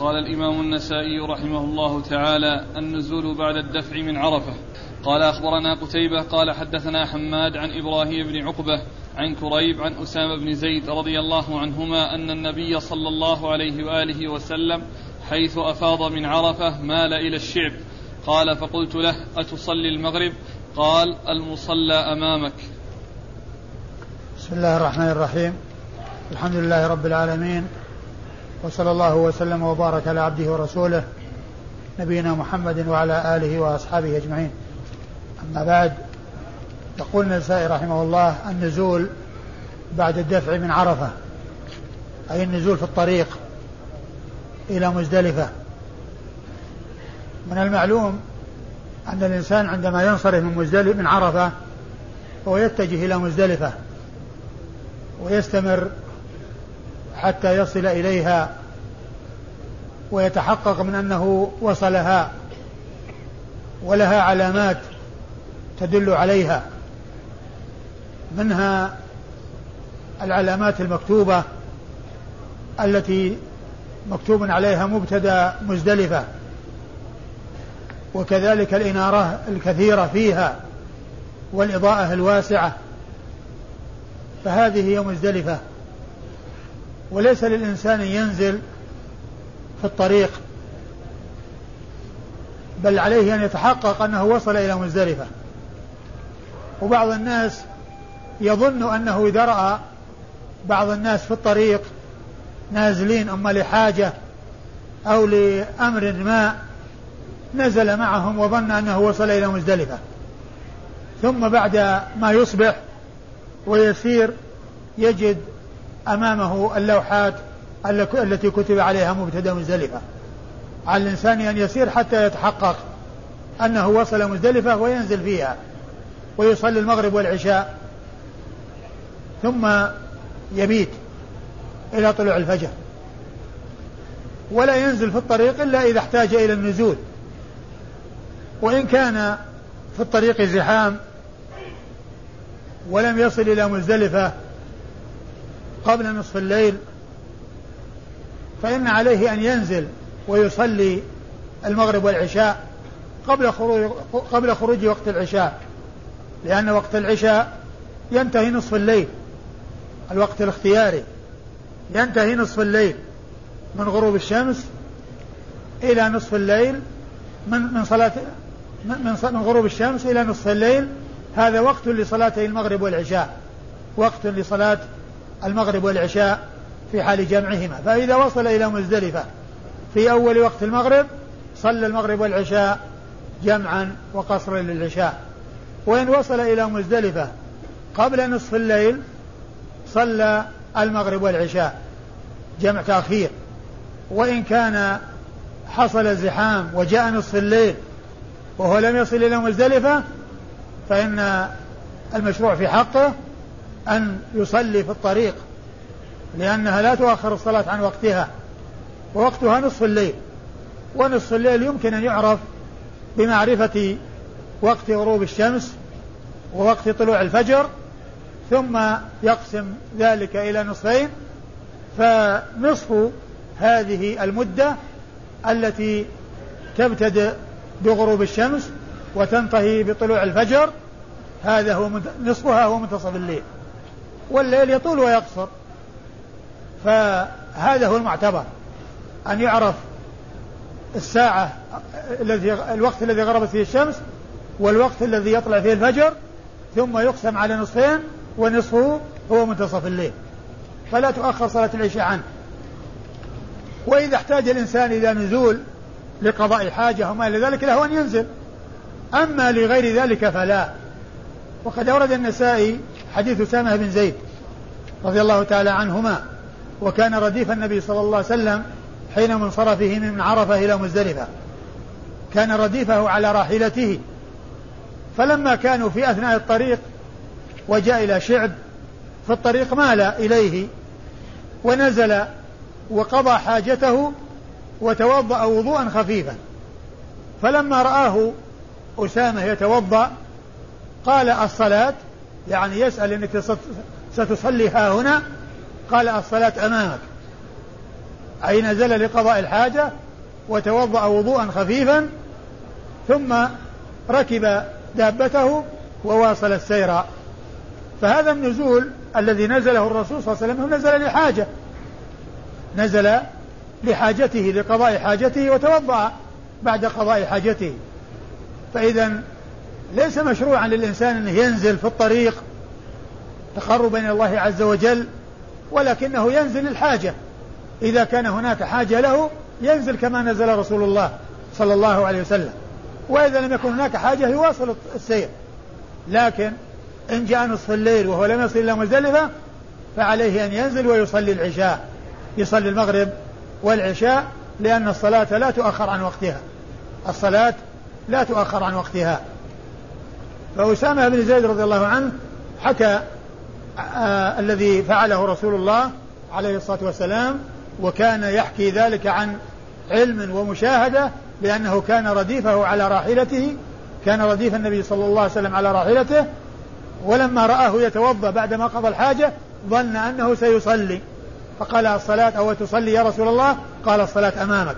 قال الإمام النسائي رحمه الله تعالى النزول بعد الدفع من عرفة. قال أخبرنا قتيبة قال حدثنا حماد عن إبراهيم بن عقبة عن كريب عن أسامة بن زيد رضي الله عنهما أن النبي صلى الله عليه وآله وسلم حيث أفاض من عرفة مال إلى الشعب. قال فقلت له أتصلي المغرب؟ قال المصلى أمامك. بسم الله الرحمن الرحيم. الحمد لله رب العالمين. وصلى الله وسلم وبارك على عبده ورسوله نبينا محمد وعلى آله وأصحابه أجمعين. أما بعد يقول النسائي رحمه الله النزول بعد الدفع من عرفة أي النزول في الطريق إلى مزدلفة. من المعلوم أن الإنسان عندما ينصرف من مزدلفة من عرفة هو يتجه إلى مزدلفة ويستمر حتى يصل إليها ويتحقق من أنه وصلها ولها علامات تدل عليها. منها العلامات المكتوبة التي مكتوب عليها مبتدا مزدلفة وكذلك الإنارة الكثيرة فيها والإضاءة الواسعة فهذه هي مزدلفة. وليس للإنسان ينزل في الطريق بل عليه أن يتحقق أنه وصل إلى مزدلفة. وبعض الناس يظن أنه إذا رأى بعض الناس في الطريق نازلين أما لحاجة أو لأمر ما نزل معهم وظن أنه وصل إلى مزدلفة. ثم بعد ما يصبح ويسير يجد أمامه اللوحات التي كتب عليها مبتدأ مزدلفة. على الإنسان أن يسير حتى يتحقق أنه وصل مزدلفة وينزل فيها ويصلي المغرب والعشاء ثم يبيت إلى طلوع الفجر. ولا ينزل في الطريق إلا إذا احتاج إلى النزول. وإن كان في الطريق زحام ولم يصل إلى مزدلفة قبل نصف الليل فإن عليه أن ينزل ويصلي المغرب والعشاء قبل خروج قبل خروج وقت العشاء لأن وقت العشاء ينتهي نصف الليل الوقت الاختياري ينتهي نصف الليل من غروب الشمس إلى نصف الليل من من صلاة من من غروب الشمس إلى نصف الليل هذا وقت لصلاتي المغرب والعشاء وقت لصلاة المغرب والعشاء في حال جمعهما. فإذا وصل إلى مزدلفة في أول وقت المغرب صلى المغرب والعشاء جمعا وقصرا للعشاء. وإن وصل إلى مزدلفة قبل نصف الليل صلى المغرب والعشاء. جمع تأخير. وإن كان حصل زحام وجاء نصف الليل وهو لم يصل إلى مزدلفة فإن المشروع في حقه أن يصلي في الطريق لأنها لا تؤخر الصلاة عن وقتها ووقتها نصف الليل ونصف الليل يمكن أن يعرف بمعرفة وقت غروب الشمس ووقت طلوع الفجر ثم يقسم ذلك إلى نصفين فنصف هذه المدة التي تبتدئ بغروب الشمس وتنتهي بطلوع الفجر هذا هو نصفها هو منتصف الليل. والليل يطول ويقصر. فهذا هو المعتبر أن يعرف الساعة الذي الوقت الذي غربت فيه الشمس والوقت الذي يطلع فيه الفجر ثم يقسم على نصفين ونصفه هو منتصف الليل. فلا تؤخر صلاة العشاء عنه. وإذا احتاج الإنسان إلى نزول لقضاء حاجة وما إلى ذلك له أن ينزل. أما لغير ذلك فلا. وقد أورد النسائي حديث أسامة بن زيد رضي الله تعالى عنهما وكان رديف النبي صلى الله عليه وسلم حين منصرفه من عرفة إلى مزدلفة. كان رديفه على راحلته. فلما كانوا في أثناء الطريق وجاء إلى شعب في الطريق مال إليه ونزل وقضى حاجته وتوضأ وضوءا خفيفا. فلما رآه أسامة يتوضأ قال الصلاة يعني يسأل أنك ستصلي ها هنا؟ قال الصلاة أمامك. أي نزل لقضاء الحاجة؟ وتوضأ وضوءا خفيفا ثم ركب دابته وواصل السير. فهذا النزول الذي نزله الرسول صلى الله عليه وسلم نزل لحاجة. نزل لحاجته لقضاء حاجته وتوضأ بعد قضاء حاجته. فإذا ليس مشروعا للإنسان أنه ينزل في الطريق تقربا إلى الله عز وجل ولكنه ينزل للحاجة إذا كان هناك حاجة له ينزل كما نزل رسول الله صلى الله عليه وسلم. وإذا لم يكن هناك حاجة يواصل السير. لكن إن جاء نصف الليل وهو لم يصل إلى مزدلفة فعليه أن ينزل ويصلي العشاء. يصلي المغرب والعشاء لأن الصلاة لا تؤخر عن وقتها. الصلاة لا تؤخر عن وقتها. فأسامة بن زيد رضي الله عنه حكى آه الذي فعله رسول الله عليه الصلاة والسلام وكان يحكي ذلك عن علم ومشاهدة لأنه كان رديفه على راحلته كان رديف النبي صلى الله عليه وسلم على راحلته ولما رآه يتوضأ بعدما قضى الحاجة ظن أنه سيصلي. فقال الصلاة أو تصلي يا رسول الله؟ قال الصلاة أمامك.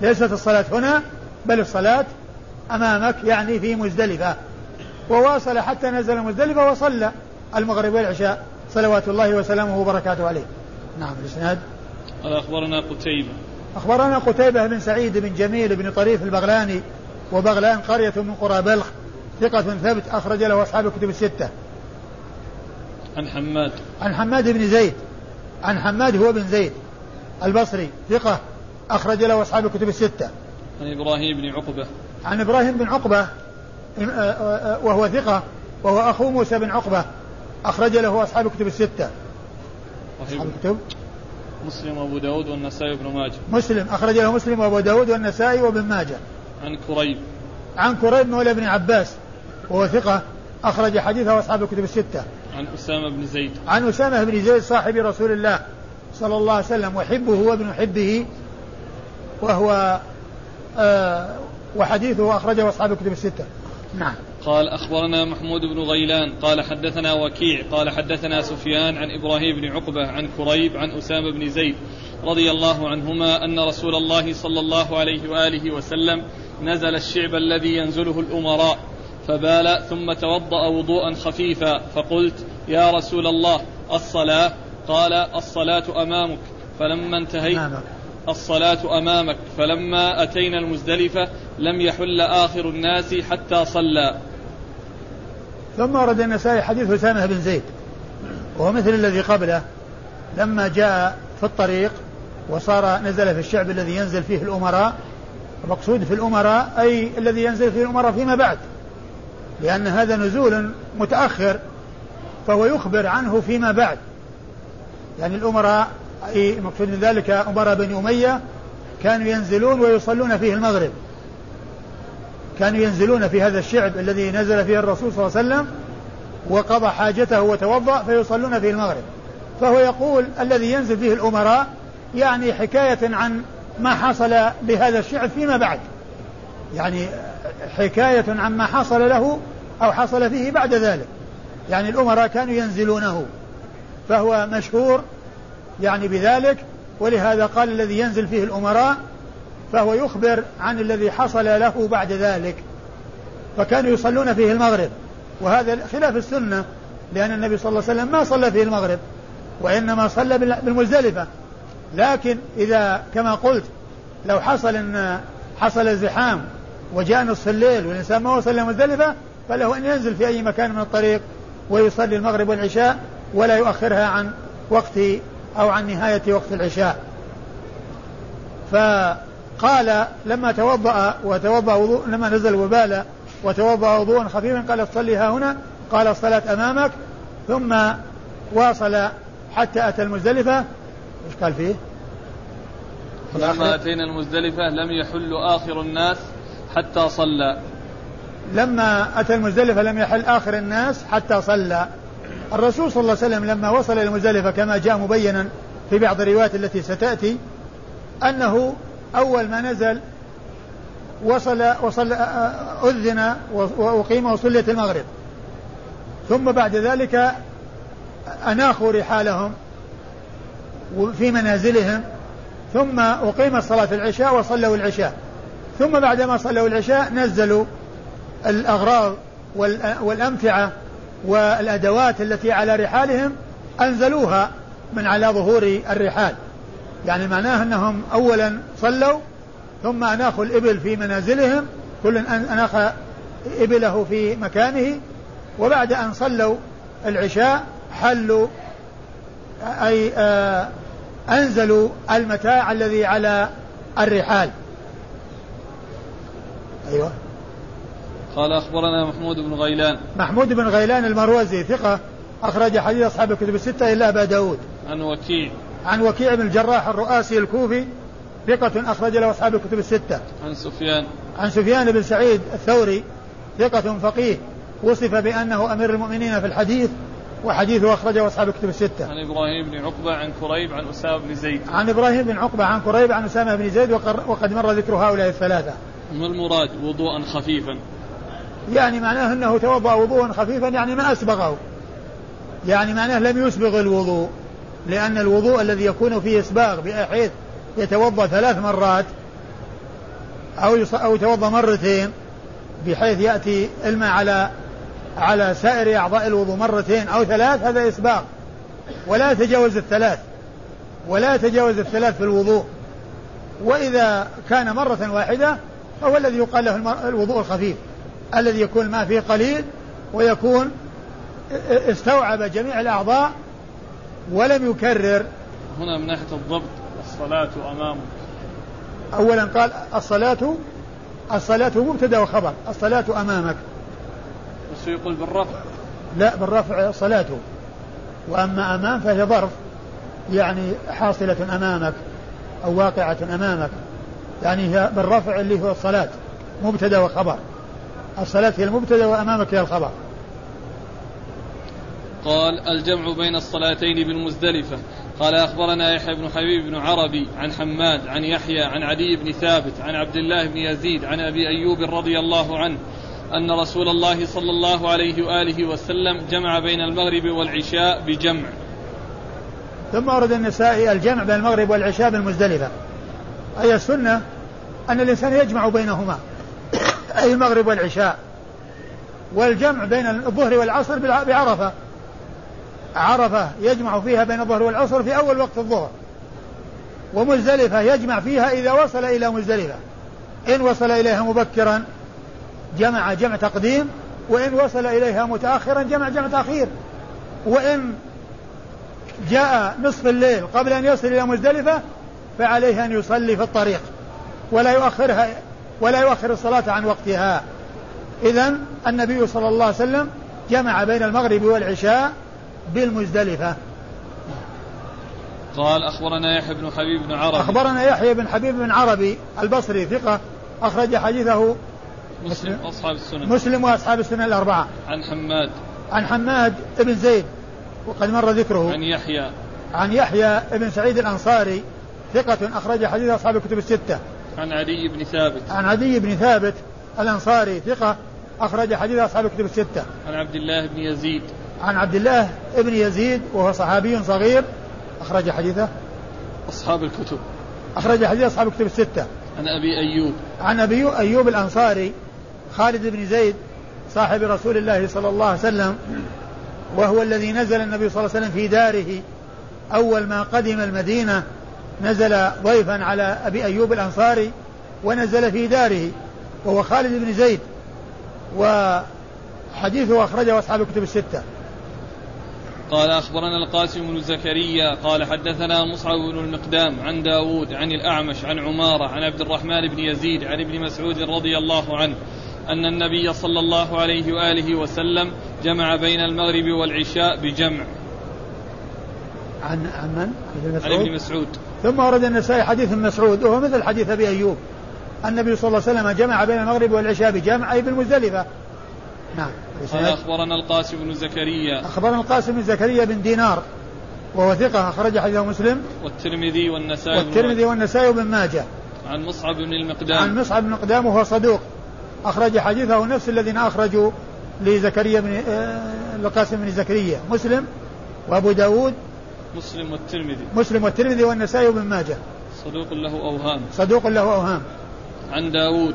ليست الصلاة هنا بل الصلاة أمامك يعني في مزدلفة. وواصل حتى نزل مزدلفة وصلى. المغرب والعشاء صلوات الله وسلامه وبركاته عليه. نعم الإسناد. قال أخبرنا قتيبة. أخبرنا قتيبة بن سعيد بن جميل بن طريف البغلاني وبغلان قرية من قرى بلخ ثقة ثبت أخرج له أصحاب الكتب الستة. عن حماد. عن حماد بن زيد. عن حماد هو بن زيد البصري ثقة أخرج له أصحاب الكتب الستة. عن إبراهيم بن عقبة. عن إبراهيم بن عقبة وهو ثقة وهو أخو موسى بن عقبة. أخرج له أصحاب الكتب الستة. أصحاب الكتب. مسلم وأبو داود والنسائي وابن ماجه. مسلم. أخرج له مسلم وأبو داود والنسائي وابن ماجه. عن كريب. عن كريب مولى بن عباس. وهو ثقة أخرج حديثه أصحاب الكتب الستة. عن أسامة بن زيد. عن أسامة بن زيد صاحب رسول الله صلى الله عليه وسلم وحبه وابن حبه وهو آه وحديثه أخرجه أصحاب الكتب الستة. نعم. قال أخبرنا محمود بن غيلان قال حدثنا وكيع قال حدثنا سفيان عن إبراهيم بن عقبة عن كريب عن أسامة بن زيد رضي الله عنهما أن رسول الله صلى الله عليه وآله وسلم نزل الشعب الذي ينزله الأمراء فبال ثم توضأ وضوءا خفيفا فقلت يا رسول الله الصلاة قال الصلاة أمامك فلما انتهيت الصلاة أمامك فلما أتينا المزدلفة لم يحل آخر الناس حتى صلى ثم ورد النسائي حديث أسامة بن زيد وهو مثل الذي قبله لما جاء في الطريق وصار نزل في الشعب الذي ينزل فيه الأمراء المقصود في الأمراء أي الذي ينزل فيه الأمراء فيما بعد لأن هذا نزول متأخر فهو يخبر عنه فيما بعد. يعني الأمراء أي مقصود من ذلك أمراء بني أمية كانوا ينزلون ويصلون فيه المغرب. كانوا ينزلون في هذا الشعب الذي نزل فيه الرسول صلى الله عليه وسلم وقضى حاجته وتوضأ فيصلون فيه المغرب. فهو يقول الذي ينزل فيه الأمراء يعني حكاية عن ما حصل لهذا الشعب فيما بعد. يعني حكاية عما حصل له أو حصل فيه بعد ذلك. يعني الأمراء كانوا ينزلونه. فهو مشهور يعني بذلك. ولهذا قال الذي ينزل فيه الأمراء فهو يخبر عن الذي حصل له بعد ذلك. فكانوا يصلون فيه المغرب. وهذا خلاف السنة لأن النبي صلى الله عليه وسلم ما صلى فيه المغرب وإنما صلى بالمزدلفة. لكن إذا كما قلت لو حصل أن حصل زحام وجاء نصف الليل والإنسان ما وصل إلى مزدلفة فله أن ينزل في أي مكان من الطريق ويصلي المغرب والعشاء ولا يؤخرها عن وقت أو عن نهاية وقت العشاء. فقال لما توضأ وتوضأ وضوء لما نزل وبال وتوضأ وضوءا خفيفا قال صلي ها هنا قال الصلاة أمامك. ثم واصل حتى أتى المزدلفة. إيش قال فيه؟ لما أتينا المزدلفة لم يحل آخر الناس حتى صلى. لما أتى المزدلفة لم يحل آخر الناس حتى صلى. الرسول صلى الله عليه وسلم لما وصل إلى المزدلفة كما جاء مبينا في بعض الروايات التي ستأتي أنه أول ما نزل وصل وصل أذن وأقيم وصليت المغرب. ثم بعد ذلك أناخوا رحالهم في منازلهم ثم أقيمت صلاة العشاء وصلوا العشاء. ثم بعدما صلوا العشاء نزلوا الأغراض والأمتعة والأدوات التي على رحالهم أنزلوها من على ظهور الرحال. يعني معناه أنهم أولا صلوا ثم أناخوا الإبل في منازلهم كل أناخ إبله في مكانه وبعد أن صلوا العشاء حلوا أي آه أنزلوا المتاع الذي على الرحال. أيوة. قال أخبرنا محمود بن غيلان. محمود بن غيلان المروزي ثقة أخرج حديث أصحاب الكتب الستة إلا أبا داود. عن وكيع. عن وكيع بن الجراح الرؤاسي الكوفي ثقة أخرج له أصحاب الكتب الستة عن سفيان عن سفيان بن سعيد الثوري ثقة فقيه وصف بأنه أمير المؤمنين في الحديث وحديثه أخرجه أصحاب الكتب الستة. عن إبراهيم بن عقبة عن كريب عن أسامة بن زيد. عن إبراهيم بن عقبة عن كريب عن أسامة بن زيد وقد مر ذكر هؤلاء الثلاثة. ما المراد وضوءا خفيفا؟ يعني معناه أنه توضأ وضوءا خفيفا يعني ما أسبغه. يعني معناه لم يسبغ الوضوء لأن الوضوء الذي يكون فيه إسباغ بحيث يتوضأ ثلاث مرات أو أو يتوضأ مرتين بحيث يأتي الماء على على سائر أعضاء الوضوء مرتين أو ثلاث هذا إسباغ. ولا يتجاوز الثلاث ولا يتجاوز الثلاث في الوضوء. وإذا كان مرة واحدة فهو الذي يقال له الوضوء الخفيف الذي يكون الماء فيه قليل ويكون استوعب جميع الأعضاء ولم يكرر. هنا من ناحية الضبط الصلاة أمامك أولا قال الصلاة الصلاة مبتدأ وخبر الصلاة أمامك. بس يقول بالرفع. لا بالرفع صلاته. وأما أمام فهي ظرف يعني حاصلة أمامك أو واقعة أمامك. يعني هي بالرفع اللي هو الصلاة مبتدأ وخبر. الصلاة هي المبتدأ وأمامك هي الخبر. قال الجمع بين الصلاتين بالمزدلفة. قال أخبرنا يحيى بن حبيب بن عربي عن حماد عن يحيى عن عدي بن ثابت عن عبد الله بن يزيد عن أبي أيوب رضي الله عنه أن رسول الله صلى الله عليه وآله وسلم جمع بين المغرب والعشاء بجمع. ثم أورد النسائي الجمع بين المغرب والعشاء بالمزدلفة. أي السنة؟ أن الإنسان يجمع بينهما. أي المغرب والعشاء. والجمع بين الظهر والعصر بعرفة. عرفة يجمع فيها بين الظهر والعصر في أول وقت الظهر. ومزدلفة يجمع فيها إذا وصل إلى مزدلفة. إن وصل إليها مبكرا جمع جمع تقديم وإن وصل إليها متأخرا جمع جمع تأخير. وإن جاء نصف الليل قبل أن يصل إلى مزدلفة فعليه أن يصلي في الطريق. ولا يؤخرها ولا يؤخر الصلاة عن وقتها. إذا النبي صلى الله عليه وسلم جمع بين المغرب والعشاء بالمزدلفة. قال أخبرنا يحيى بن حبيب بن عربي. أخبرنا يحيى بن حبيب بن عربي البصري ثقة أخرج حديثه مسلم وأصحاب السنن. مسلم وأصحاب السنن الأربعة. عن حماد. عن حماد بن زيد وقد مر ذكره. عن يحيى. عن يحيى بن سعيد الأنصاري ثقة أخرج حديث أصحاب الكتب الستة. عن عدي بن ثابت. عن عدي بن ثابت الأنصاري ثقة أخرج حديث أصحاب الكتب الستة. عن عبد الله بن يزيد. عن عبد الله بن يزيد وهو صحابي صغير. أخرج حديثه. أصحاب الكتب. أخرج حديث أصحاب الكتب الستة. عن أبي أيوب. عن أبي أيوب الأنصاري خالد بن زيد صاحب رسول الله صلى الله عليه وسلم وهو الذي نزل النبي صلى الله عليه وسلم في داره. أول ما قدم المدينة نزل ضيفا على أبي أيوب الأنصاري ونزل في داره وهو خالد بن زيد. وحديثه أخرجه أصحاب الكتب الستة. قال أخبرنا القاسم بن زكريا قال حدثنا مصعب بن المقدام عن داود عن الأعمش عن عمارة عن عبد الرحمن بن يزيد عن ابن مسعود رضي الله عنه أن النبي صلى الله عليه وآله وسلم جمع بين المغرب والعشاء بجمع. عن عن من؟ عن ابن مسعود. ثم ورد النسائي حديث مسعود وهو مثل حديث أبي أيوب. النبي صلى الله عليه وسلم جمع بين المغرب والعشاء بجمع أي بالمزدلفة. نعم. قال أخبرنا القاسم بن زكريا. أخبرنا القاسم بن زكريا بن دينار وهو ثقة أخرج حديثه مسلم. والترمذي والنسائي والترمذي والنسائي وابن ماجه. عن مصعب بن المقدام. عن مصعب بن المقدام وهو صدوق. أخرج حديثه نفس الذين أخرجوا لزكريا بن آه، القاسم بن زكريا. مسلم وأبو داود. مسلم والترمذي. مسلم والترمذي والنسائي وابن ماجه. صدوق له أوهام. صدوق له أوهام. عن داود.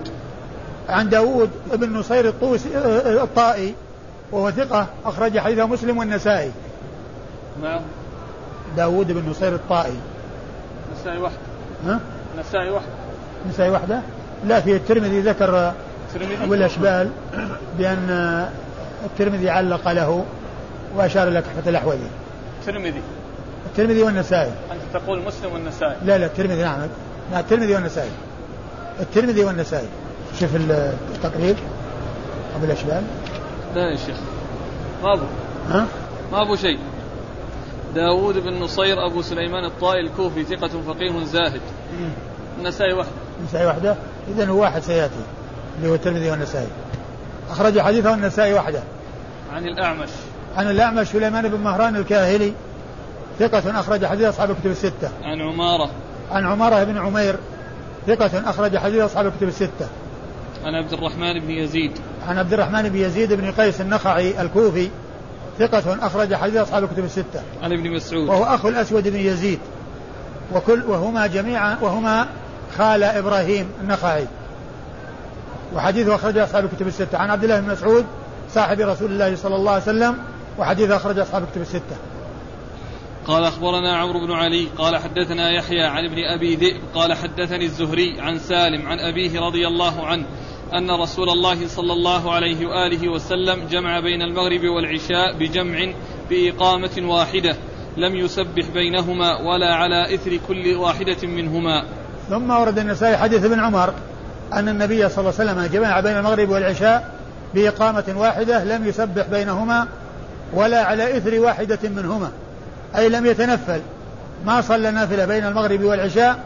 عن داود بن نصير الطوسي الطائي وهو ثقة أخرج حديثه مسلم والنسائي. نعم. داود بن نصير الطائي. نسائي وحده ها؟ نسائي وحده نسائي وحده لا في الترمذي ذكر الترمذي؟ أبو الأشبال بأن الترمذي علق له وأشار إلى تحفة الأحوذي. الترمذي. الترمذي والنسائي. أنت تقول مسلم والنسائي. لا لا الترمذي نعم. نعم الترمذي والنسائي. الترمذي والنسائي. شوف التقريب أبو الأشبال. لا يا شيخ ما أبو. ها؟ ما أبو شيء. داود بن نصير أبو سليمان الطائي الكوفي ثقة فقيه زاهد. النسائي وحده النسائي وحده إذا هو واحد سيأتي اللي هو الترمذي والنسائي. أخرج حديثه النسائي وحده عن الأعمش. عن الأعمش سليمان بن مهران الكاهلي ثقة أخرج حديث أصحاب الكتب الستة. عن عمارة. عن عمارة بن عمير ثقة أخرج حديث أصحاب الكتب الستة. عن عبد الرحمن بن يزيد. عن عبد الرحمن بن يزيد بن قيس النخعي الكوفي ثقة أخرج حديث أصحاب الكتب الستة. عن ابن مسعود. وهو أخو الأسود بن يزيد. وكل وهما جميعا وهما خال إبراهيم النخعي. وحديثه أخرجه أصحاب الكتب الستة. عن عبد الله بن مسعود صاحب رسول الله صلى الله عليه وسلم وحديثه أخرج أصحاب الكتب الستة. قال أخبرنا عمرو بن علي قال حدثنا يحيى عن ابن أبي ذئب قال حدثني الزهري عن سالم عن أبيه رضي الله عنه أن رسول الله صلى الله عليه وآله وسلم جمع بين المغرب والعشاء بجمع بإقامة واحدة لم يسبح بينهما ولا على إثر كل واحدة منهما. ثم ورد النسائي حديث ابن عمر أن النبي صلى الله عليه وسلم جمع بين المغرب والعشاء بإقامة واحدة لم يسبح بينهما ولا على إثر واحدة منهما أي لم يتنفل. ما صلى نافلة بين المغرب والعشاء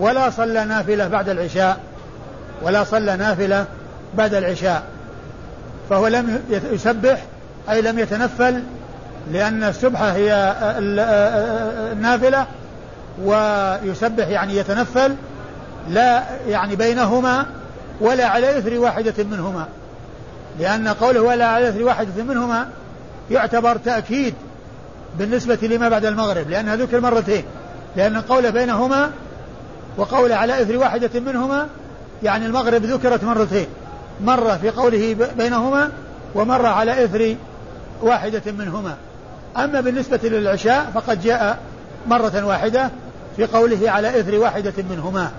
ولا صلى نافلة بعد العشاء. ولا صلى نافلة بعد العشاء. فهو لم يسبح أي لم يتنفل لأن السبحة هي النافلة ويسبح يعني يتنفل لا يعني بينهما ولا على إثر واحدة منهما. لأن قوله ولا على إثر واحدة منهما يعتبر تأكيد بالنسبة لما بعد المغرب لأنها ذكر مرتين لأن قوله بينهما وقول على إثر واحدة منهما يعني المغرب ذكرت مرتين. مرة في قوله بينهما ومرة على إثر واحدة منهما. أما بالنسبة للعشاء فقد جاء مرة واحدة في قوله على إثر واحدة منهما.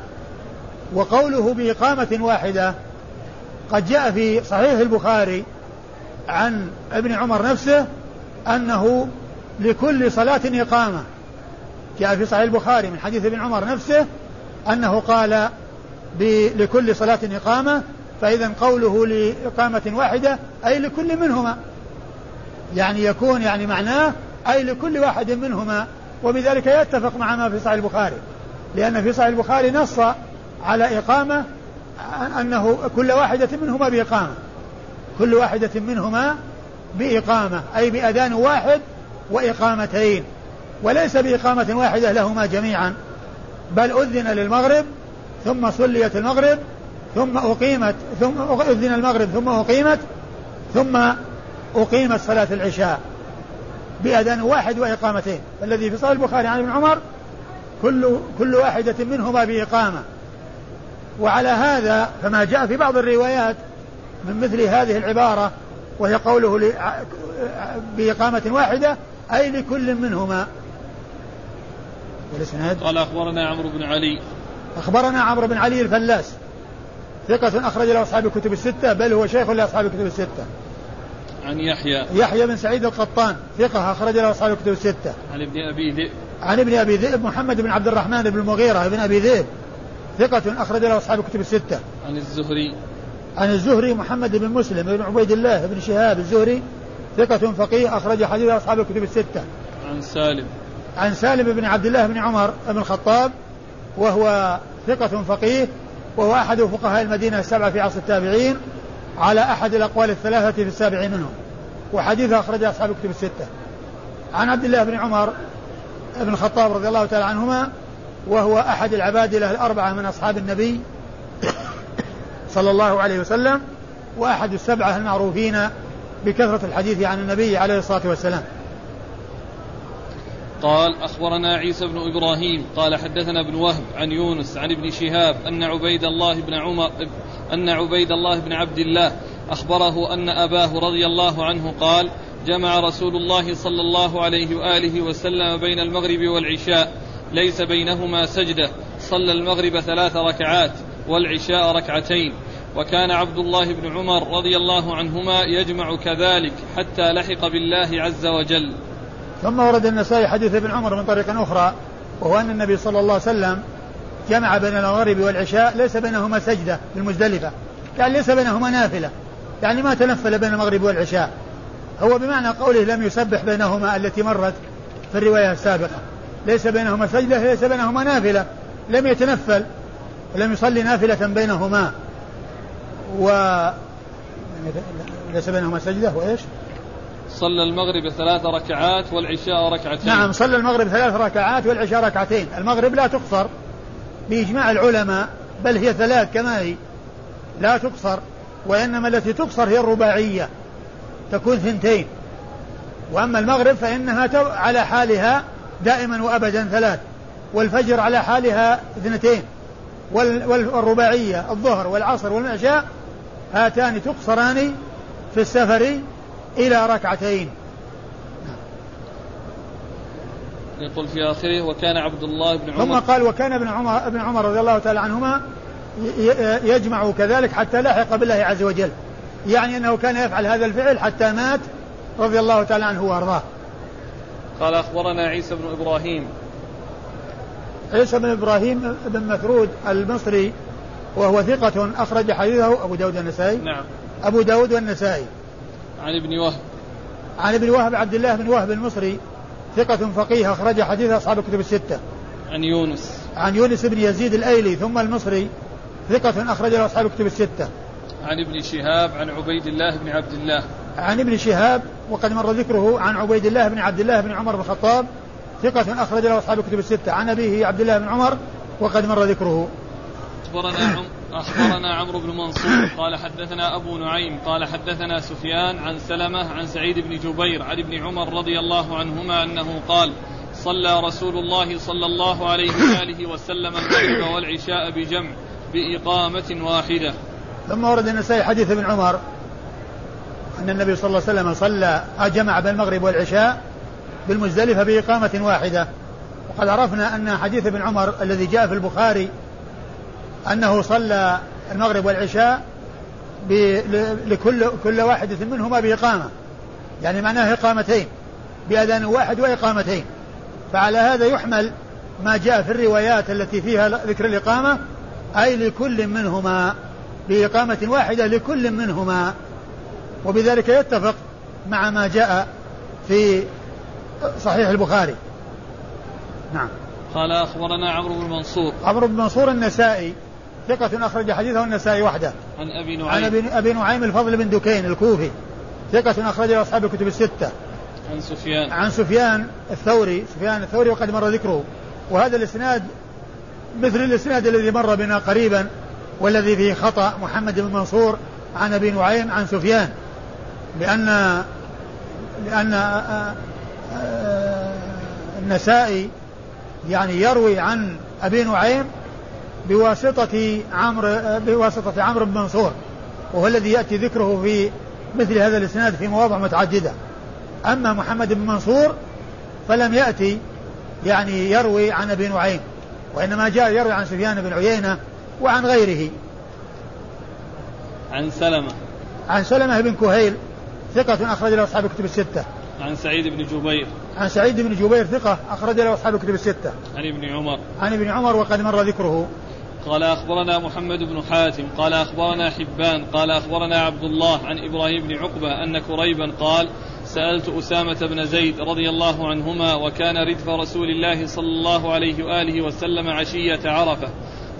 وقوله بإقامة واحدة قد جاء في صحيح البخاري عن ابن عمر نفسه أنه لكل صلاة إقامة. جاء في صحيح البخاري من حديث ابن عمر نفسه أنه قال لكل صلاة إقامة فإذا قوله لإقامة واحدة أي لكل منهما. يعني يكون يعني معناه أي لكل واحد منهما وبذلك يتفق مع ما في صحيح البخاري. لأن في صحيح البخاري نص على إقامة أنه كل واحدة منهما بإقامة. كل واحدة منهما بإقامة أي بأذان واحد وإقامتين. وليس بإقامة واحدة لهما جميعا بل أذن للمغرب ثم صليت المغرب ثم أقيمت ثم أذن المغرب ثم أقيمت ثم أقيمت صلاة العشاء بأذان واحد وإقامتين. الذي في صحيح البخاري عن ابن عمر كل كل واحدة منهما بإقامة. وعلى هذا فما جاء في بعض الروايات من مثل هذه العبارة وهي قوله بإقامة واحدة أي لكل منهما. والإسناد؟ قال أخبرنا عمرو بن علي أخبرنا عمرو بن علي الفلاس. ثقة أخرج له أصحاب الكتب الستة بل هو شيخ لأصحاب الكتب الستة. عن يحيى. يحيى بن سعيد القطان ثقة أخرج له أصحاب الكتب الستة. عن ابن أبي ذئب. عن ابن أبي ذئب محمد بن عبد الرحمن بن المغيرة بن أبي ذئب. ثقة أخرج له أصحاب الكتب الستة. عن الزهري. عن الزهري محمد بن مسلم بن عبيد الله بن شهاب الزهري ثقة فقيه أخرج حديث أصحاب الكتب الستة. عن سالم. عن سالم بن عبد الله بن عمر بن الخطاب وهو ثقة فقيه وهو أحد فقهاء المدينة السبعة في عصر التابعين على أحد الأقوال الثلاثة في السابع منهم وحديثه أخرج أصحاب الكتب الستة. عن عبد الله بن عمر بن الخطاب رضي الله تعالى عنهما وهو أحد العبادلة الأربعة من أصحاب النبي صلى الله عليه وسلم وأحد السبعة المعروفين بكثرة الحديث عن النبي عليه الصلاة والسلام. قال أخبرنا عيسى بن إبراهيم قال حدثنا ابن وهب عن يونس عن ابن شهاب أن عبيد الله بن عمر أن عبيد الله بن عبد الله أخبره أن أباه رضي الله عنه قال جمع رسول الله صلى الله عليه وآله وسلم بين المغرب والعشاء ليس بينهما سجدة صلى المغرب ثلاث ركعات والعشاء ركعتين. وكان عبد الله بن عمر رضي الله عنهما يجمع كذلك حتى لحق بالله عز وجل. ثم ورد النسائي حديث ابن عمر من طريق أخرى وهو أن النبي صلى الله عليه وسلم جمع بين المغرب والعشاء ليس بينهما سجدة بالمزدلفة يعني ليس بينهما نافلة يعني ما تنفل بين المغرب والعشاء. هو بمعنى قوله لم يسبح بينهما التي مرت في الرواية السابقة. ليس بينهما سجدة ليس بينهما نافلة لم يتنفل ولم يصلي نافلة بينهما. و ليس بينهما سجدة وإيش؟ صلى المغرب ثلاث ركعات والعشاء ركعتين. نعم صلى المغرب ثلاث ركعات والعشاء ركعتين. المغرب لا تقصر بإجماع العلماء بل هي ثلاث كما هي. لا تقصر وإنما التي تقصر هي الرباعية تكون ثنتين. وأما المغرب فإنها على حالها دائما وأبدا ثلاث والفجر على حالها اثنتين. والرباعية الظهر والعصر والعشاء هاتان تقصران في السفر إلى ركعتين. يقول في آخره وكان عبد الله بن عمر ثم قال وكان ابن عمر ابن عمر رضي الله تعالى عنهما يجمع كذلك حتى لحق بالله عز وجل. يعني أنه كان يفعل هذا الفعل حتى مات رضي الله تعالى عنه وأرضاه. قال أخبرنا عيسى بن إبراهيم. عيسى بن إبراهيم بن مثرود المصري وهو ثقة أخرج حديثه أبو داود النسائي نعم. أبو داود والنسائي. عن ابن وهب. عن ابن وهب عبد الله بن وهب المصري ثقة فقيه أخرج حديث أصحاب الكتب الستة. عن يونس. عن يونس بن يزيد الأيلي ثم المصري ثقة أخرج له أصحاب الكتب الستة. عن ابن شهاب عن عبيد الله بن عبد الله. عن ابن شهاب وقد مر ذكره عن عبيد الله بن عبد الله بن عمر بن الخطاب ثقة أخرج له أصحاب الكتب الستة. عن أبيه عبد الله بن عمر وقد مر ذكره. أخبرنا أخبرنا عمرو بن منصور قال حدثنا أبو نعيم قال حدثنا سفيان عن سلمة عن سعيد بن جبير عن ابن عمر رضي الله عنهما أنه قال صلى رسول الله صلى الله عليه وآله وسلم المغرب والعشاء بجمع بإقامة واحدة. ثم ورد النسائي حديث ابن عمر أن النبي صلى الله عليه وسلم صلى جمع بين المغرب والعشاء بالمزدلفة بإقامة واحدة. وقد عرفنا أن حديث ابن عمر الذي جاء في البخاري أنه صلى المغرب والعشاء لكل كل واحدة منهما بإقامة. يعني معناه إقامتين. بأذان واحد وإقامتين. فعلى هذا يحمل ما جاء في الروايات التي فيها ذكر الإقامة أي لكل منهما بإقامة واحدة لكل منهما. وبذلك يتفق مع ما جاء في صحيح البخاري. نعم. قال أخبرنا عمرو بن منصور. عمرو بن منصور النسائي. ثقة أخرج حديثه النسائي وحده. عن أبي نعيم. عن أبي نعيم الفضل بن دكين الكوفي. ثقة أخرج أصحاب الكتب الستة. عن سفيان. عن سفيان الثوري. سفيان الثوري وقد مر ذكره. وهذا الإسناد مثل الإسناد الذي مر بنا قريبا والذي فيه خطأ محمد بن منصور عن أبي نعيم عن سفيان. لأن لأن آه، آه، النسائي يعني يروي عن أبي نعيم بواسطة عمرو بواسطة عمرو بن منصور وهو الذي يأتي ذكره في مثل هذا الإسناد في مواضع متعددة. أما محمد بن منصور فلم يأتي يعني يروي عن أبي نعيم وإنما جاء يروي عن سفيان بن عيينة وعن غيره. عن سلمة. عن سلمة بن كهيل ثقة أخرج له أصحاب الكتب الستة. عن سعيد بن جبير. عن سعيد بن جبير ثقة أخرج له أصحاب الكتب الستة. عن ابن عمر. عن ابن عمر وقد مر ذكره. قال أخبرنا محمد بن حاتم قال أخبرنا حبان قال أخبرنا عبد الله عن إبراهيم بن عقبة أن كريبا قال سألت أسامة بن زيد رضي الله عنهما وكان ردف رسول الله صلى الله عليه وآله وسلم عشية عرفة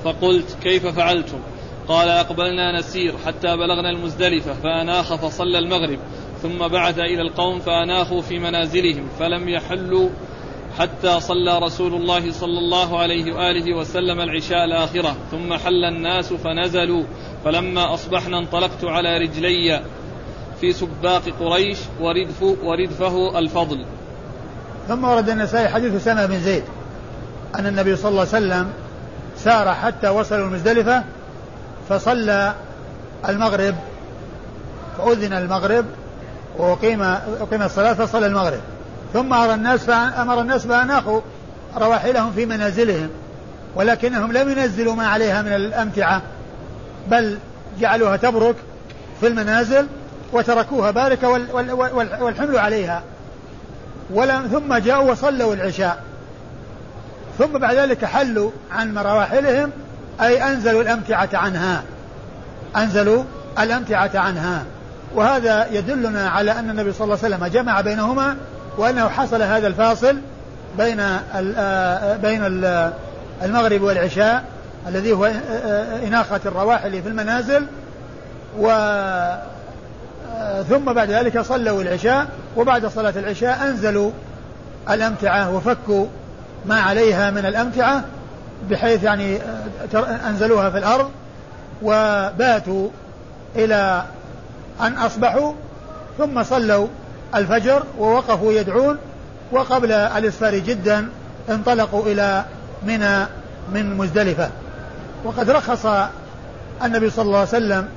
فقلت كيف فعلتم؟ قال أقبلنا نسير حتى بلغنا المزدلفة فأناخ فصلى المغرب ثم بعث إلى القوم فأناخوا في منازلهم فلم يحلوا حتى صلى رسول الله صلى الله عليه وآله وسلم العشاء الآخرة ثم حل الناس فنزلوا فلما أصبحنا انطلقت على رجلي في سباق قريش وردف وردفه الفضل. ثم ورد النسائي حديث أسامة بن زيد أن النبي صلى الله عليه وسلم سار حتى وصلوا المزدلفة فصلى المغرب فأذن المغرب وأقيم أقيم الصلاة فصلى المغرب. ثم أمر الناس فأمر الناس فأناخوا رواحلهم في منازلهم ولكنهم لم ينزلوا ما عليها من الأمتعة بل جعلوها تبرك في المنازل وتركوها باركة والحمل عليها. ولم ثم جاءوا وصلوا العشاء. ثم بعد ذلك حلوا عن مراحلهم أي أنزلوا الأمتعة عنها. أنزلوا الأمتعة عنها. وهذا يدلنا على أن النبي صلى الله عليه وسلم جمع بينهما وأنه حصل هذا الفاصل بين بين ال المغرب والعشاء الذي هو إناخة الرواحل في المنازل و ثم بعد ذلك صلوا العشاء وبعد صلاة العشاء أنزلوا الأمتعة وفكوا ما عليها من الأمتعة بحيث يعني أنزلوها في الأرض وباتوا إلى أن أصبحوا ثم صلوا الفجر ووقفوا يدعون وقبل الإسفار جدا انطلقوا إلى منى من مزدلفة. وقد رخص النبي صلى الله عليه وسلم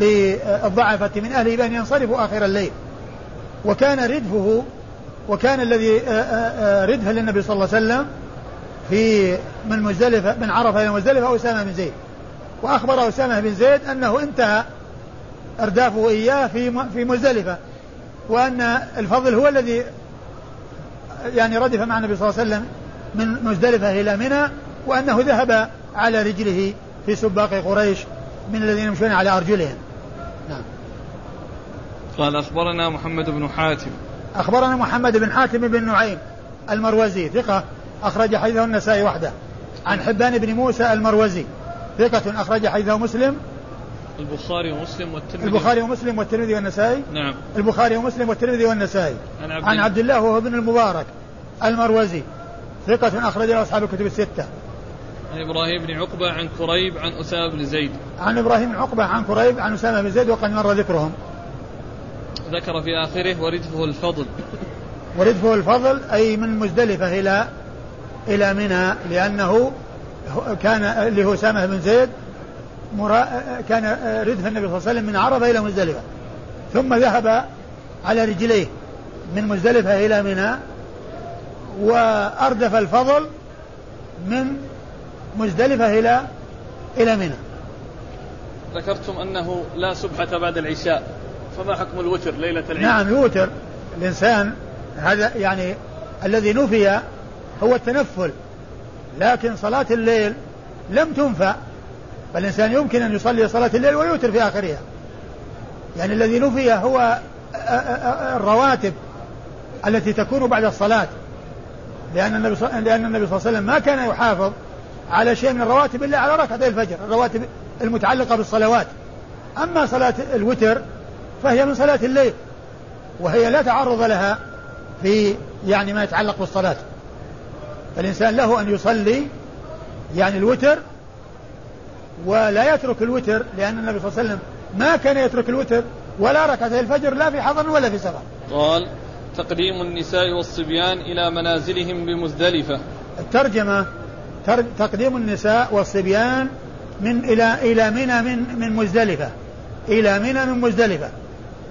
للضعفة من أهله بأن ينصرفوا آخر الليل. وكان ردفه وكان الذي آه، آه، آه، ردف للنبي صلى الله عليه وسلم في من مزدلفة من عرفة إلى مزدلفة أسامة بن زيد. وأخبر أسامة بن زيد أنه انتهى إردافه إياه في في مزدلفة. وأن الفضل هو الذي يعني ردف مع النبي صلى الله عليه وسلم من مزدلفة إلى منى وأنه ذهب على رجله في سباق قريش من الذين يمشون على أرجلهم. نعم. قال أخبرنا محمد بن حاتم. أخبرنا محمد بن حاتم بن نعيم المروزي ثقة أخرج حديثه النسائي وحده. عن حبان بن موسى المروزي ثقة أخرج حديثه مسلم. البخاري ومسلم والترمذي. البخاري ومسلم والترمذي والنسائي؟ نعم. البخاري ومسلم والترمذي والنسائي. عن عبد, عن عبد الله وهو ابن المبارك المروزي. ثقة أخرج له أصحاب الكتب الستة. عن إبراهيم بن عقبة عن كريب عن أسامة بن زيد. عن إبراهيم بن عقبة عن كريب عن أسامة بن زيد وقد مر ذكرهم. ذكر في آخره وردفه الفضل. وردفه الفضل أي من مزدلفة إلى إلى منى لأنه كان اللي هو أسامة بن زيد مرا كان ردف النبي صلى الله عليه وسلم من عرفة إلى مزدلفة. ثم ذهب على رجليه من مزدلفة إلى منى وأردف الفضل من مزدلفة إلى إلى منى. ذكرتم أنه لا سبحة بعد العشاء فما حكم الوتر ليلة العيد؟ نعم الوتر الإنسان هذا يعني الذي نفي هو التنفل لكن صلاة الليل لم تنفى فالإنسان يمكن أن يصلي صلاة الليل ويوتر في آخرها. يعني الذي نفي هو الرواتب التي تكون بعد الصلاة. لأن النبي صلى الله عليه وسلم ما كان يحافظ على شيء من الرواتب إلا على ركعتي الفجر الرواتب المتعلقة بالصلوات. أما صلاة الوتر فهي من صلاة الليل وهي لا تعرض لها في يعني ما يتعلق بالصلاة. فالإنسان له أن يصلي يعني الوتر ولا يترك الوتر لأن النبي صلى الله عليه وسلم ما كان يترك الوتر ولا ركعتي الفجر لا في حضر ولا في سفر. قال تقديم النساء والصبيان إلى منازلهم بمزدلفة. الترجمة تقديم النساء والصبيان من إلى إلى منى من من مزدلفة. إلى منى من مزدلفة.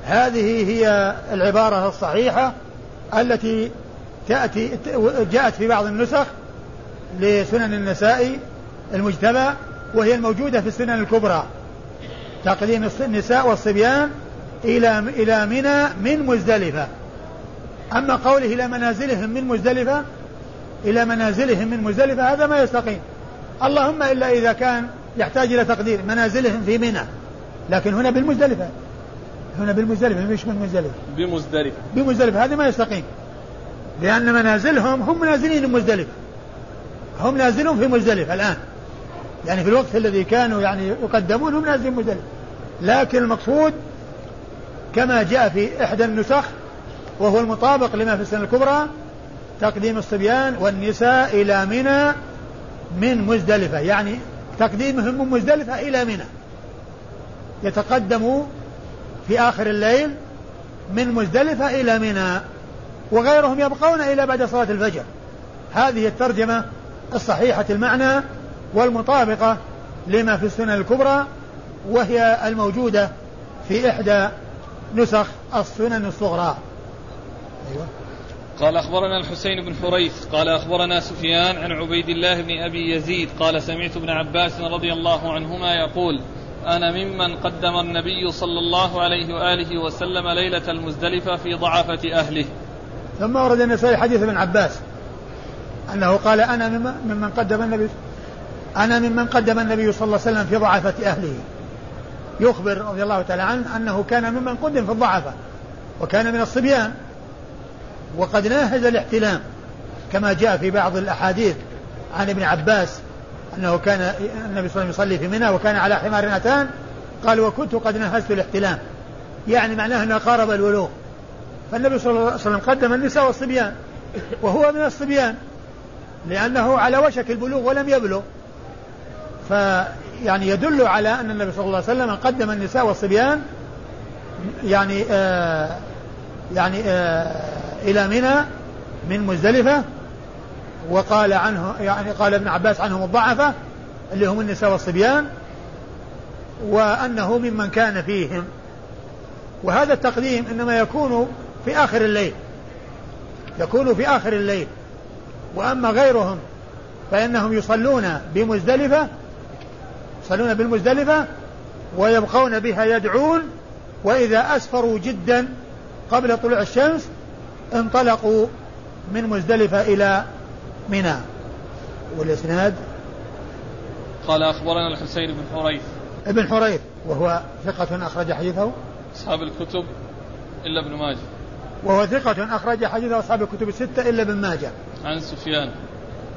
هذه هي العبارة الصحيحة التي تأتي جاءت في بعض النسخ لسنن النساء المجتبى وهي الموجودة في السنن الكبرى. تقديم النساء والصبيان إلى إلى منى من مزدلفة. أما قوله إلى منازلهم من مزدلفة إلى منازلهم من مزدلفة هذا ما يستقيم. اللهم إلا إذا كان يحتاج إلى تقدير منازلهم في منى لكن هنا بالمزدلفة. هنا بالمزدلفة مش من مزدلفة. بمزدلفة. بمزدلفة هذا ما يستقيم. لأن منازلهم هم نازلين مزدلفة هم نازلون في مزدلفة الآن. يعني في الوقت الذي كانوا يعني يقدمون هم نازلين مزدلفة لكن المقصود كما جاء في إحدى النسخ وهو المطابق لما في السنة الكبرى تقديم الصبيان والنساء إلى منى من مزدلفة. يعني تقديمهم من مزدلفة إلى منى. يتقدم في آخر الليل من مزدلفة إلى منى وغيرهم يبقون إلى بعد صلاة الفجر. هذه الترجمة الصحيحة المعنى والمطابقة لما في السنن الكبرى وهي الموجودة في إحدى نسخ السنن الصغرى أيوة. قال أخبرنا الحسين بن حريث قال أخبرنا سفيان عن عبيد الله بن أبي يزيد قال سمعت ابن عباس رضي الله عنهما يقول أنا ممن قدم النبي صلى الله عليه وآله وسلم ليلة المزدلفة في ضعفة أهله ثم ورد النسائي حديث ابن عباس أنه قال أنا ممن قدم النبي أنا ممن قدم النبي صلى الله عليه وسلم في ضعفة أهله. يخبر رضي الله تعالى عنه أنه كان ممن قدم في الضعفة وكان من الصبيان. وقد ناهز الاحتلام كما جاء في بعض الأحاديث عن ابن عباس أنه كان النبي صلى الله عليه وسلم يصلي في منى وكان على حمار أتان قال وكنت قد نهزت الاحتلام. يعني معناه أنه قارب الولوغ. فالنبي صلى الله عليه وسلم قدم النساء والصبيان وهو من الصبيان لأنه على وشك البلوغ ولم يبلغ. فيعني يدل على أن النبي صلى الله عليه وسلم قدم النساء والصبيان يعني آه يعني آه إلى منى من مزدلفة وقال عنه يعني قال ابن عباس عنهم الضعفة اللي هم النساء والصبيان وأنه ممن كان فيهم. وهذا التقديم إنما يكون في آخر الليل يكون في آخر الليل. وأما غيرهم فإنهم يصلون بمزدلفة يصلون بالمزدلفة ويبقون بها يدعون وإذا أسفروا جدا قبل طلوع الشمس انطلقوا من مزدلفة إلى منى. والإسناد؟ قال أخبرنا الحسين بن حريث. ابن حريث وهو ثقة أخرج حديثه. أصحاب الكتب إلا ابن ماجه. وهو ثقة أخرج حديثه أصحاب الكتب الستة إلا ابن ماجه. عن سفيان.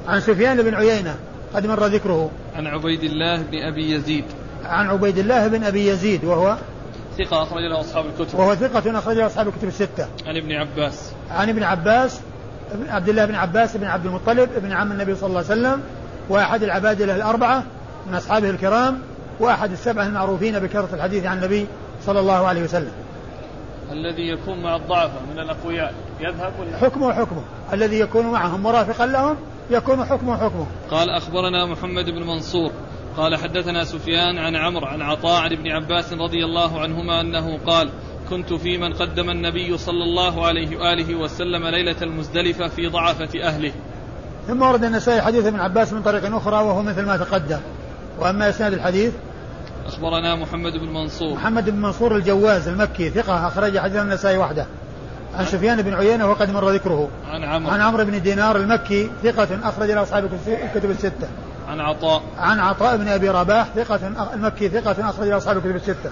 عن سفيان بن عيينة. قد مر ذكره. عن عبيد الله بن أبي يزيد. عن عبيد الله بن أبي يزيد وهو؟ ثقة أخرج له أصحاب الكتب. وهو ثقة أخرج له أصحاب الكتب الستة. عن ابن عباس. عن ابن عباس عبد الله بن عباس بن عبد المطلب ابن عم النبي صلى الله عليه وسلم وأحد العبادلة الأربعة من أصحابه الكرام وأحد السبعة المعروفين بكثرة الحديث عن النبي صلى الله عليه وسلم. الذي يكون مع الضعفة من الأقوياء يذهب ولا؟ حكمه حكمه. الذي يكون معهم مرافقا لهم يكون حكمه حكمه. قال أخبرنا محمد بن منصور قال حدثنا سفيان عن عمرو عن عطاء عن ابن عباس رضي الله عنهما أنه قال كنت في من قدم النبي صلى الله عليه وآله وسلم ليلة المزدلفة في ضعفة أهله. ثم ورد النسائي حديث ابن عباس من طريق أخرى وهو مثل ما تقدم. وأما إسناد الحديث أخبرنا محمد بن منصور. محمد بن منصور الجواز المكي ثقة أخرج حديث النسائي وحده. عن سفيان بن عيينة وقد مر ذكره. عن عمرو. عن عمرو بن دينار المكي ثقة أخرج له أصحاب الكتب الستة. عن عطاء. عن عطاء بن أبي رباح ثقة المكي ثقة أخرج له أصحاب الكتب الستة.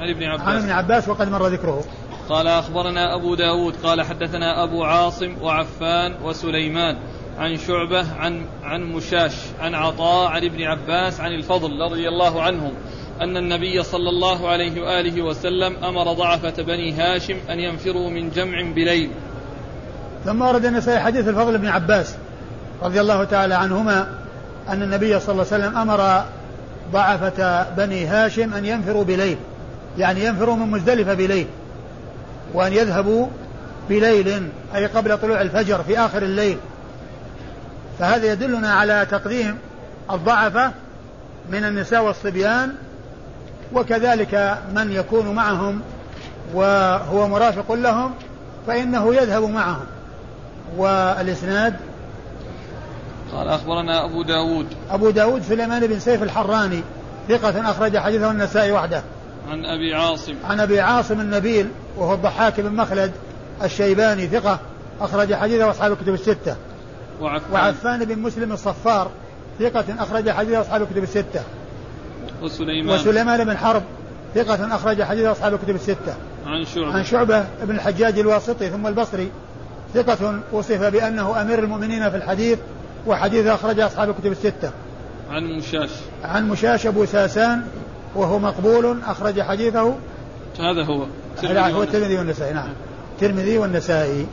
عن ابن عباس. عن ابن عباس وقد مر ذكره. قال أخبرنا أبو داود قال حدثنا أبو عاصم وعفان وسليمان عن شعبة عن عن مشاش عن عطاء عن ابن عباس عن الفضل رضي الله عنهم. أن النبي صلى الله عليه وآله وسلم أمر ضعفة بني هاشم أن ينفروا من جمع بليل. ثم ورد النسائي حديث الفضل بن عباس رضي الله تعالى عنهما أن النبي صلى الله عليه وسلم أمر ضعفة بني هاشم أن ينفروا بليل يعني ينفروا من مزدلفة بليل وأن يذهبوا بليل أي قبل طلوع الفجر في آخر الليل. فهذا يدلنا على تقديم الضعفة من النساء والصبيان وكذلك من يكون معهم وهو مرافق لهم فإنه يذهب معهم. والإسناد؟ قال أخبرنا أبو داود. أبو داود سليمان بن سيف الحراني ثقة أخرج حديثه النسائي وحده. عن أبي عاصم. عن أبي عاصم النبيل وهو الضحاك بن مخلد الشيباني ثقة أخرج حديثه أصحاب الكتب الستة. وعفان, وعفان بن مسلم الصفار ثقة أخرج حديثه أصحاب الكتب الستة. وسليمان. وسليمان بن حرب ثقة أخرج حديثه أصحاب الكتب الستة. عن شعبة. عن شعبة بن الحجاج الواسطي ثم البصري ثقة وصف بأنه أمير المؤمنين في الحديث وحديثه أخرج أصحاب الكتب الستة. عن مشاش. عن مشاش أبو ساسان وهو مقبول أخرج حديثه. هذا هو. هو الترمذي والنسائي. نعم. الترمذي والنسائي.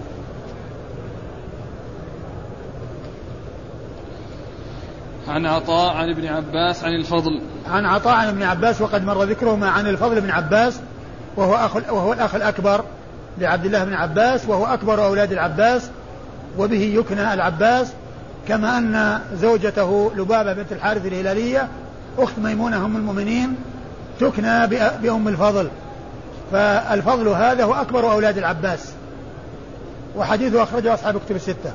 عن عطاء عن ابن عباس عن الفضل. عن عطاء عن ابن عباس وقد مر ذكرهما عن الفضل بن عباس وهو أخ وهو الأخ الأكبر لعبد الله بن عباس وهو أكبر أولاد العباس وبه يكنى العباس كما أن زوجته لبابة بنت الحارث الهلالية أخت ميمونة أم المؤمنين تكنى بأم الفضل. فالفضل هذا هو أكبر أولاد العباس وحديثه أخرجه أصحاب كتب الستة.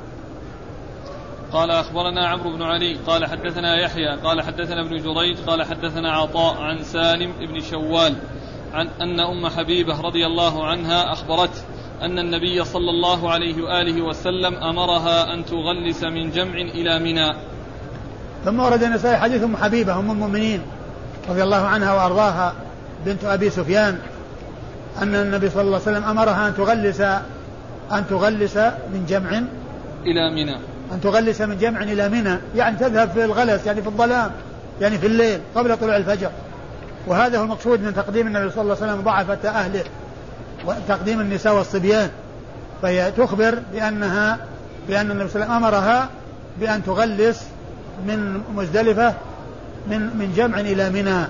قال أخبرنا عمرو بن علي قال حدثنا يحيى قال حدثنا ابن جريج قال حدثنا عطاء عن سالم بن شوال عن أن أم حبيبة رضي الله عنها أخبرته أن النبي صلى الله عليه وآله وسلم أمرها أن تغلس من جمع إلى منى. ثم ورد النسائي حديث أم حبيبة أم المؤمنين رضي الله عنها وأرضاها بنت أبي سفيان أن النبي صلى الله عليه وسلم أمرها أن تغلس أن تغلس من جمع إلى منى. أن تغلس من جمع إلى منى يعني تذهب في الغلس يعني في الظلام يعني في الليل قبل طلوع الفجر. وهذا هو المقصود من تقديم النبي صلى الله عليه وسلم ضعفة أهله وتقديم النساء والصبيان. فهي تخبر بأنها بأن النبي صلى الله عليه وسلم أمرها بأن تغلس من مزدلفة من من جمع إلى منى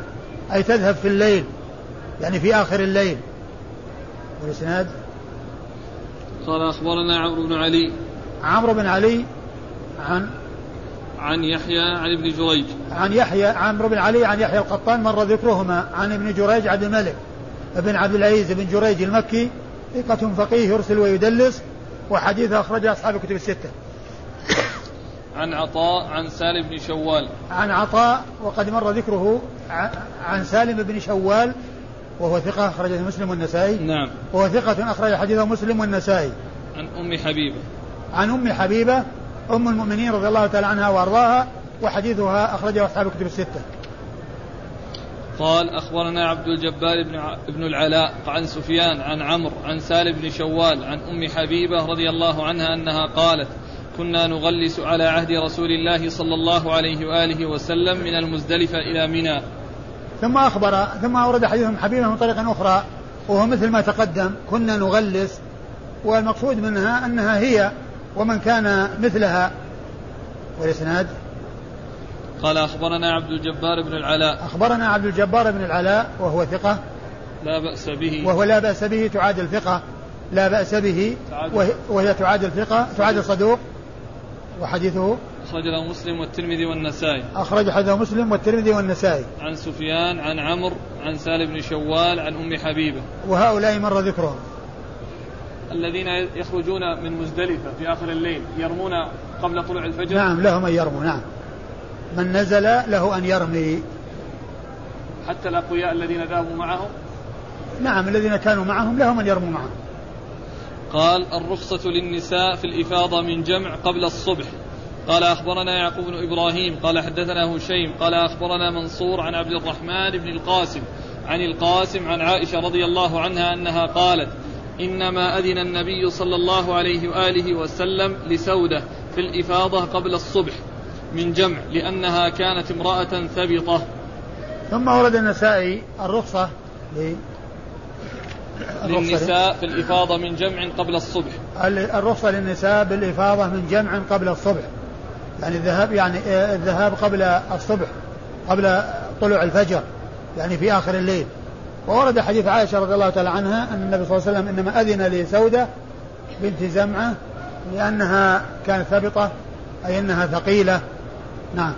أي تذهب في الليل يعني في آخر الليل. والإسناد؟ قال أخبرنا عمرو بن علي. عمرو بن علي عن عن يحيى عن ابن جريج عن يحيى عمرو بن علي عن يحيى القطان مر ذكرهما عن ابن جريج عبد الملك بن عبد العزيز بن جريج المكي ثقة فقيه يرسل ويدلس وحديثه أخرجه أصحاب الكتب الستة. عن عطاء عن سالم بن شوال. عن عطاء وقد مر ذكره عن سالم بن شوال وهو ثقة أخرجه مسلم والنسائي. نعم. وهو ثقة أخرج حديثه مسلم والنسائي. عن أم حبيبة. عن أم حبيبة أم المؤمنين رضي الله تعالى عنها وأرضاها وحديثها أخرجه أصحاب الكتب الستة. قال أخبرنا عبد الجبار بن, ع... بن العلاء عن سفيان عن عمرو عن سالم بن شوال عن أم حبيبة رضي الله عنها أنها قالت كنا نغلس على عهد رسول الله صلى الله عليه وآله وسلم من المزدلفة إلى منى ثم أخبر ثم أورد حديث أم حبيبة من طريق أخرى وهو مثل ما تقدم كنا نغلس والمقصود منها أنها هي ومن كان مثلها والإسناد؟ قال أخبرنا عبد الجبار بن العلاء. أخبرنا عبد الجبار بن العلاء وهو ثقة. لا بأس به. وهو لا بأس به تعادل ثقة لا بأس به. وهي تعادل ثقة تعادل صدوق وحديثه؟ أخرج له مسلم والترمذي والنسائي. أخرج حديثه مسلم والترمذي والنسائي. عن سفيان عن عمرو عن سالم بن شوال عن أم حبيبة. وهؤلاء مر ذكرهم. الذين يخرجون من مزدلفة في آخر الليل يرمون قبل طلوع الفجر؟ نعم لهم أن يرموا نعم. من نزل له أن يرمي. حتى الأقوياء الذين ذهبوا معهم؟ نعم الذين كانوا معهم لهم أن يرموا معهم. قال الرخصة للنساء في الإفاضة من جمع قبل الصبح. قال أخبرنا يعقوب بن إبراهيم قال حدثنا هشيم قال أخبرنا منصور عن عبد الرحمن بن القاسم عن القاسم عن عائشة رضي الله عنها أنها قالت إنما أذن النبي صلى الله عليه وآله وسلم لسودة في الإفاضة قبل الصبح من جمع لأنها كانت امرأة ثبطة. ثم ورد النسائي الرخصة للنساء في الإفاضة من جمع قبل الصبح. الرخصة للنساء بالإفاضة من جمع قبل الصبح. يعني الذهاب يعني آه، الذهاب قبل الصبح قبل طلوع الفجر يعني في آخر الليل. وورد حديث عائشة رضي الله تعالى عنها أن النبي صلى الله عليه وسلم إنما أذن لسودة بنت زمعة لأنها كانت ثابطة أي أنها ثقيلة. نعم.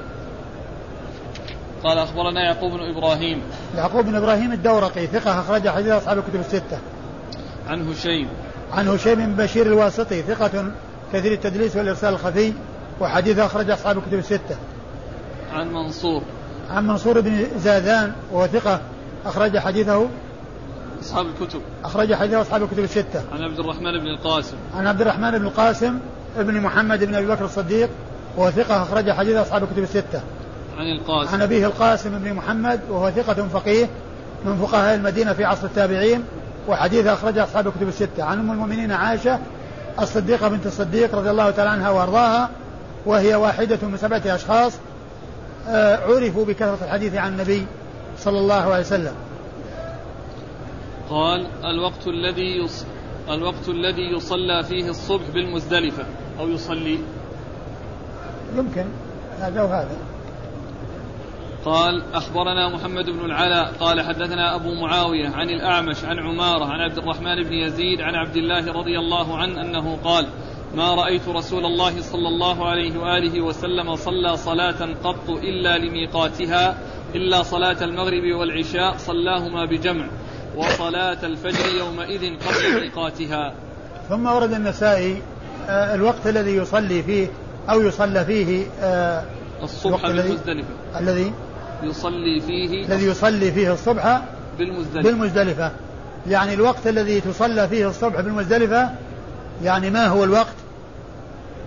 قال أخبرنا يعقوب بن إبراهيم. يعقوب بن إبراهيم الدورقي ثقة أخرج حديث أصحاب الكتب الستة. عن هشيم. عن هشيم بن بشير الواسطي ثقة كثير التدليس والإرسال الخفي وحديث أخرج أصحاب الكتب الستة. عن منصور. عن منصور بن زادان وهو ثقة أخرج حديثه أصحاب الكتب. أخرج حديث أصحاب الكتب الستة. عن عبد الرحمن بن القاسم. عن عبد الرحمن بن القاسم ابن محمد بن أبي بكر الصديق وهو ثقة أخرج حديث أصحاب الكتب الستة. عن القاسم. عن أبيه القاسم بن محمد وهو ثقة فقيه من فقهاء المدينة في عصر التابعين وحديث أخرج أصحاب الكتب الستة. عن أم المؤمنين عائشة الصديقة بنت الصديق رضي الله تعالى عنها وأرضاها وهي واحدة من سبعة أشخاص آه، عرفوا بكثرة الحديث عن النبي. صلى الله عليه وسلم. قال الوقت الذي يص... الوقت الذي يصلى فيه الصبح بالمزدلفة أو يصلي. يمكن. هذا وهذا. قال أخبرنا محمد بن العلاء قال حدثنا أبو معاوية عن الأعمش عن عمارة عن عبد الرحمن بن يزيد عن عبد الله رضي الله عنه أنه قال ما رأيت رسول الله صلى الله عليه وآله وسلم صلى صلاة قط إلا لميقاتها إلا صلاة المغرب والعشاء صلاهما بجمع وصلاة الفجر يومئذ قبل ميقاتها. ثم ورد النسائي آه، الوقت الذي يصلي فيه أو يصلى فيه آه، الصبح بالمزدلفة. الذي؟ يصلي فيه الذي يصلي فيه الصبح بالمزدلفة. بالمزدلفة. يعني الوقت الذي تصلى فيه الصبح بالمزدلفة يعني ما هو الوقت؟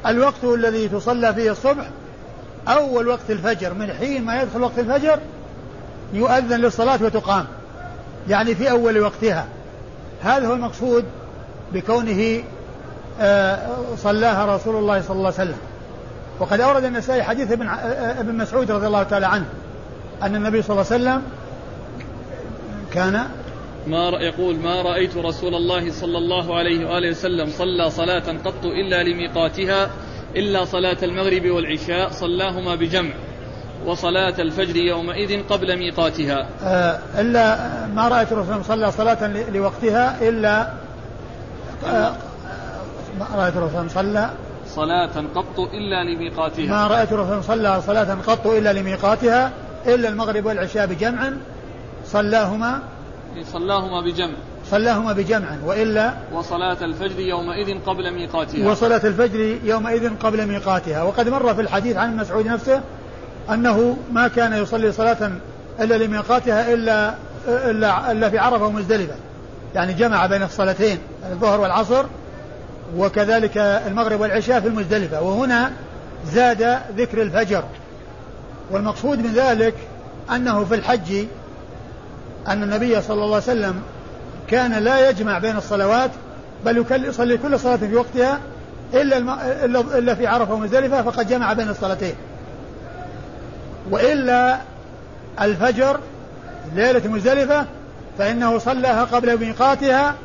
الوقت الذي تصلى فيه الصبح أول وقت الفجر. من حين ما يدخل وقت الفجر يؤذن للصلاة وتقام يعني في أول وقتها. هذا هو المقصود بكونه آه، صلاها رسول الله صلى الله عليه وسلم. وقد أورد النسائي حديث ابن آه، ابن مسعود رضي الله تعالى عنه أن النبي صلى الله عليه وسلم كان ما يقول ما رأيت رسول الله صلى الله عليه وآله وسلم صلى صلاة قط إلا لميقاتها إلا صلاة المغرب والعشاء صلاهما بجمع. وصلاة الفجر يومئذ قبل ميقاتها. آه إلا ما رأيت الرسول صلى صلاة لوقتها إلا آه ما رأيت الرسول صلى صلاة قط إلا لميقاتها. ما رأيت الرسول صلى صلاة قط إلا لميقاتها إلا المغرب والعشاء بجمع صلاهما صلاهما بجمع. صلاهما بجمع وإلا وصلاة الفجر يومئذ قبل ميقاتها. وصلاة الفجر يومئذ قبل ميقاتها. وقد مر في الحديث عن مسعود نفسه أنه ما كان يصلي صلاة إلا لميقاتها إلا إلا إلا في عرفة ومزدلفة. يعني جمع بين الصلاتين الظهر والعصر وكذلك المغرب والعشاء في المزدلفة. وهنا زاد ذكر الفجر. والمقصود من ذلك أنه في الحج أن النبي صلى الله عليه وسلم كان لا يجمع بين الصلوات بل يصلي كل صلاة في وقتها إلا. إلا في عرفة ومزدلفة فقد جمع بين الصلاتين. وإلا الفجر ليلة مزدلفة فإنه صلاها قبل ميقاتها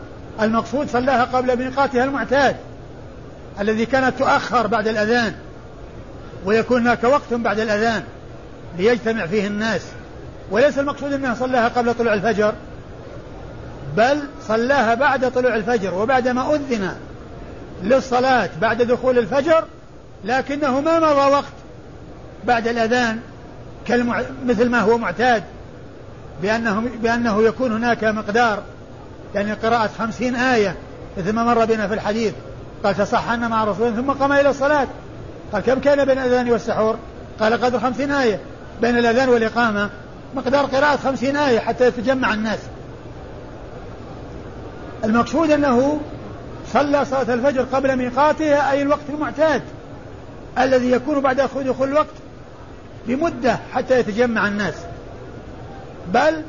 المقصود صلاها قبل ميقاتها المعتاد الذي كانت تؤخر بعد الأذان ويكون هناك وقت بعد الأذان ليجتمع فيه الناس. وليس المقصود أنه صلاها قبل طلوع الفجر بل صلاها بعد طلوع الفجر وبعدما أذن للصلاة بعد دخول الفجر لكنه ما مضى وقت بعد الأذان كالمع... مثل ما هو معتاد بأنه, بأنه يكون هناك مقدار. يعني قراءة خمسين آية مثل ما مر بنا في الحديث. قال تصحن مع رسول ثم قام إلى الصلاة. قال كم كان بين الأذان والسحور؟ قال قدر خمسين آية. بين الأذان والإقامة مقدار قراءة خمسين آية حتى يتجمع الناس. المقصود أنه صلى صلاة الفجر قبل ميقاتها أي الوقت المعتاد الذي يكون بعد دخول الوقت. بمدة حتى يتجمع الناس. بل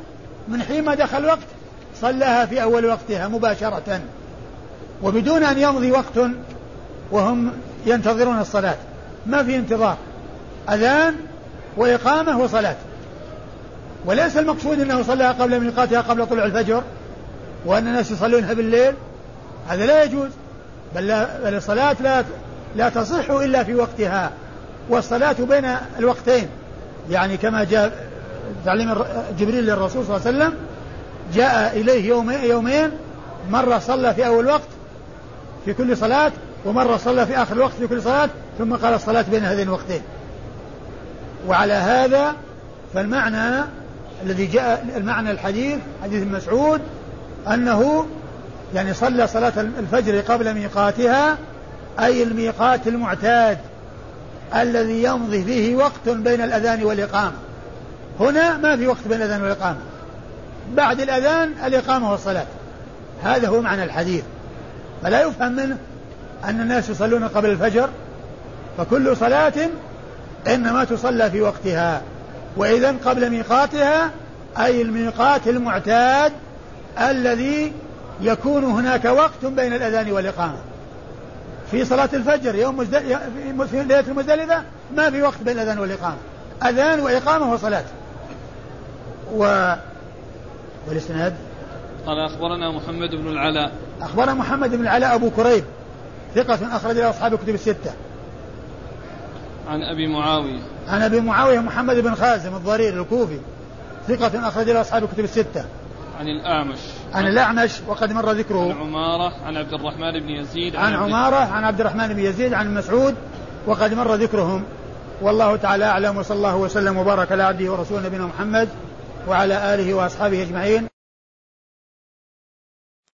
من حين ما دخل الوقت صلاها في أول وقتها مباشرة وبدون أن يمضي وقت وهم ينتظرون الصلاة. ما في انتظار أذان وإقامة وصلاة. وليس المقصود أنه صلاها قبل ميقاتها قبل طلوع الفجر وأن الناس يصلونها بالليل. هذا لا يجوز بل, لا بل الصلاة لا لا تصح إلا في وقتها. والصلاة بين الوقتين. يعني كما جاء تعليم جبريل للرسول صلى الله عليه وسلم جاء إليه يوم يومين مرة صلى في أول وقت في كل صلاة ومرة صلى في آخر الوقت في كل صلاة ثم قال الصلاة بين هذين الوقتين. وعلى هذا فالمعنى الذي جاء المعنى الحديث حديث مسعود أنه يعني صلى صلاة الفجر قبل ميقاتها أي الميقات المعتاد. الذي يمضي فيه وقت بين الأذان والإقامة. هنا ما في وقت بين الأذان والإقامة. بعد الأذان الإقامة والصلاة. هذا هو معنى الحديث. فلا يفهم منه أن الناس يصلون قبل الفجر فكل صلاة إنما تصلى في وقتها. وإذا قبل ميقاتها أي الميقات المعتاد الذي يكون هناك وقت بين الأذان والإقامة. في صلاة الفجر يوم مزدل... في ليلة المزدلفة ما في وقت بين الأذان والإقامة. أذان وإقامة وصلاة و والإسناد؟ قال أخبرنا محمد بن العلاء. أخبرنا محمد بن العلاء أبو كريب ثقة أخرج له أصحاب الكتب الستة. عن أبي معاوية. عن أبي معاوية محمد بن خازم الضرير الكوفي ثقة أخرج له أصحاب الكتب الستة. عن الأعمش. عن الأعمش وقد مر ذكره. عن عمارة عن عبد الرحمن بن يزيد. عن, عن عمارة عن عبد الرحمن بن يزيد عن مسعود وقد مر ذكرهم والله تعالى أعلم وصلى الله وسلم وبارك على عبده ورسوله نبينا محمد وعلى آله وأصحابه أجمعين